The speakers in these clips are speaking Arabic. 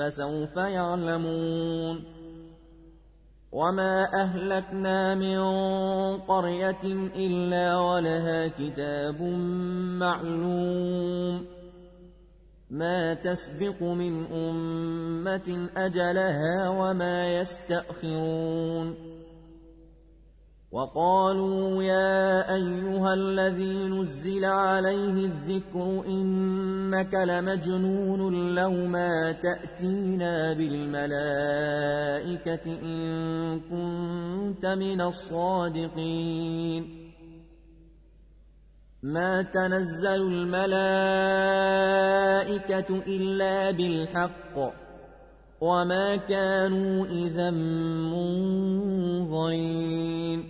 فسوف يعلمون. وما أهلكنا من قرية إلا ولها كتاب معلوم. ما تسبق من أمة أجلها وما يستأخرون. وقالوا يا أيها الذي نزل عليه الذكر إنك لمجنون لو ما تأتينا بالملائكة إن كنت من الصادقين. ما تنزل الملائكة إلا بالحق وما كانوا إذا منظرين.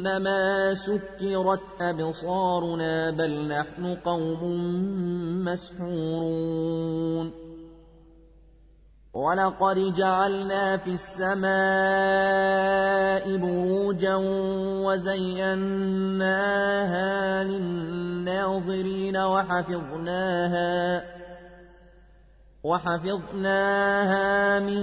إنما سكرت أبصارنا بل نحن قوم مسحورون. ولقد جعلنا في السماء بروجا وزيناها للناظرين وحفظناها وحفظناها من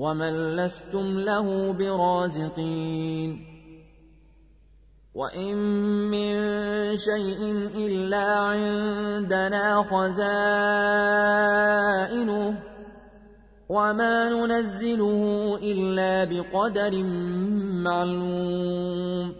ومن لستم له برازقين وإن من شيء إلا عندنا خزائنه وما ننزله إلا بقدر معلوم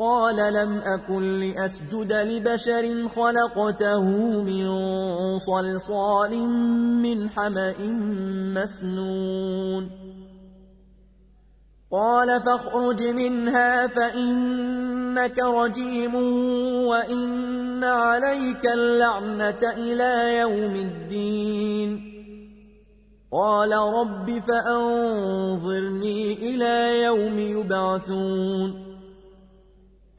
قال لم أكن لأسجد لبشر خلقته من صلصال من حمأ مسنون. قال فاخرج منها فإنك رجيم وإن عليك اللعنة إلى يوم الدين. قال رب فأنظرني إلى يوم يبعثون.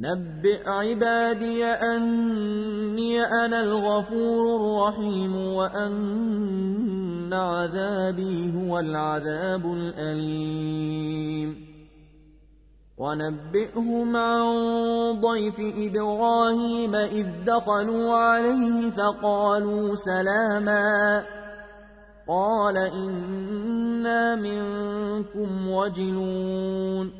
نبئ عبادي أني أنا الغفور الرحيم وأن عذابي هو العذاب الأليم. ونبئهم عن ضيف إبراهيم إذ دخلوا عليه فقالوا سلاما. قال إنا منكم وجلون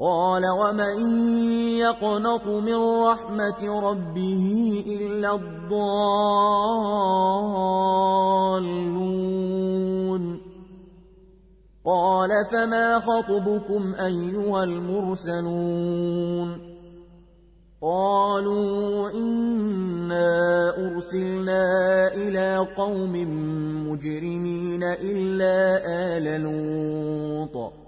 قال ومن يقنط من رحمة ربه إلا الضالون؟ قال فما خطبكم أيها المرسلون؟ قالوا إنا أرسلنا إلى قوم مجرمين إلا آل لوط.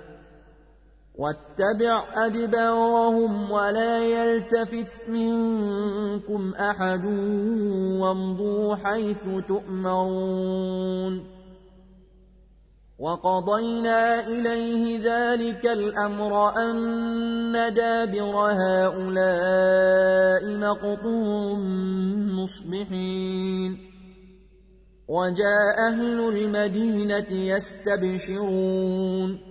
واتبع أدبارهم ولا يلتفت منكم أحد وامضوا حيث تؤمرون. وقضينا إليه ذلك الأمر أن دابر هؤلاء مقطوع مصبحين. وجاء أهل المدينة يستبشرون.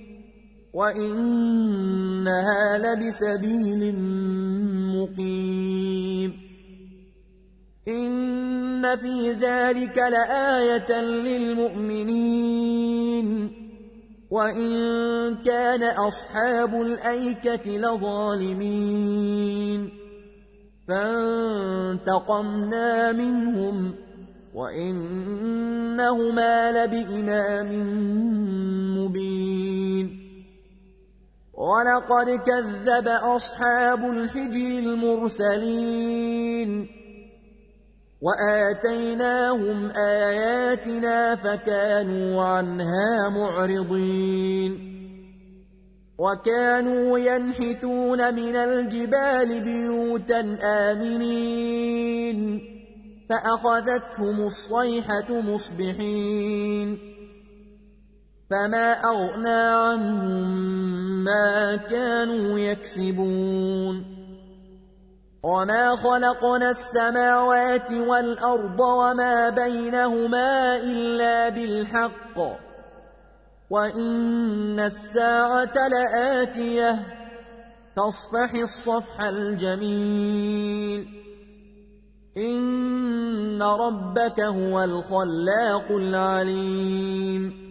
وإنها لبسبيل مقيم إن في ذلك لآية للمؤمنين وإن كان أصحاب الأيكة لظالمين فانتقمنا منهم وإنهما لبإمام مبين ولقد كذب أصحاب الحجر المرسلين واتيناهم اياتنا فكانوا عنها معرضين وكانوا ينحتون من الجبال بيوتا امنين فاخذتهم الصيحه مصبحين فما اغنى عنهم ما كانوا يكسبون وما خلقنا السماوات والأرض وما بينهما إلا بالحق وإن الساعة لآتية تصفح الصفح الجميل إن ربك هو الخلاق العليم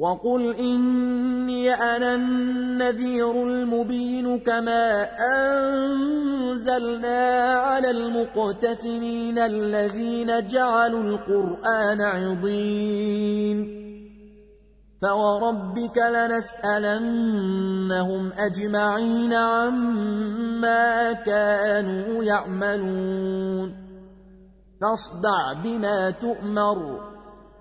وقل إني أنا النذير المبين كما أنزلنا على المقتسمين الذين جعلوا القرآن عضين فوربك لنسألنهم أجمعين عما كانوا يعملون فاصدع بما تؤمر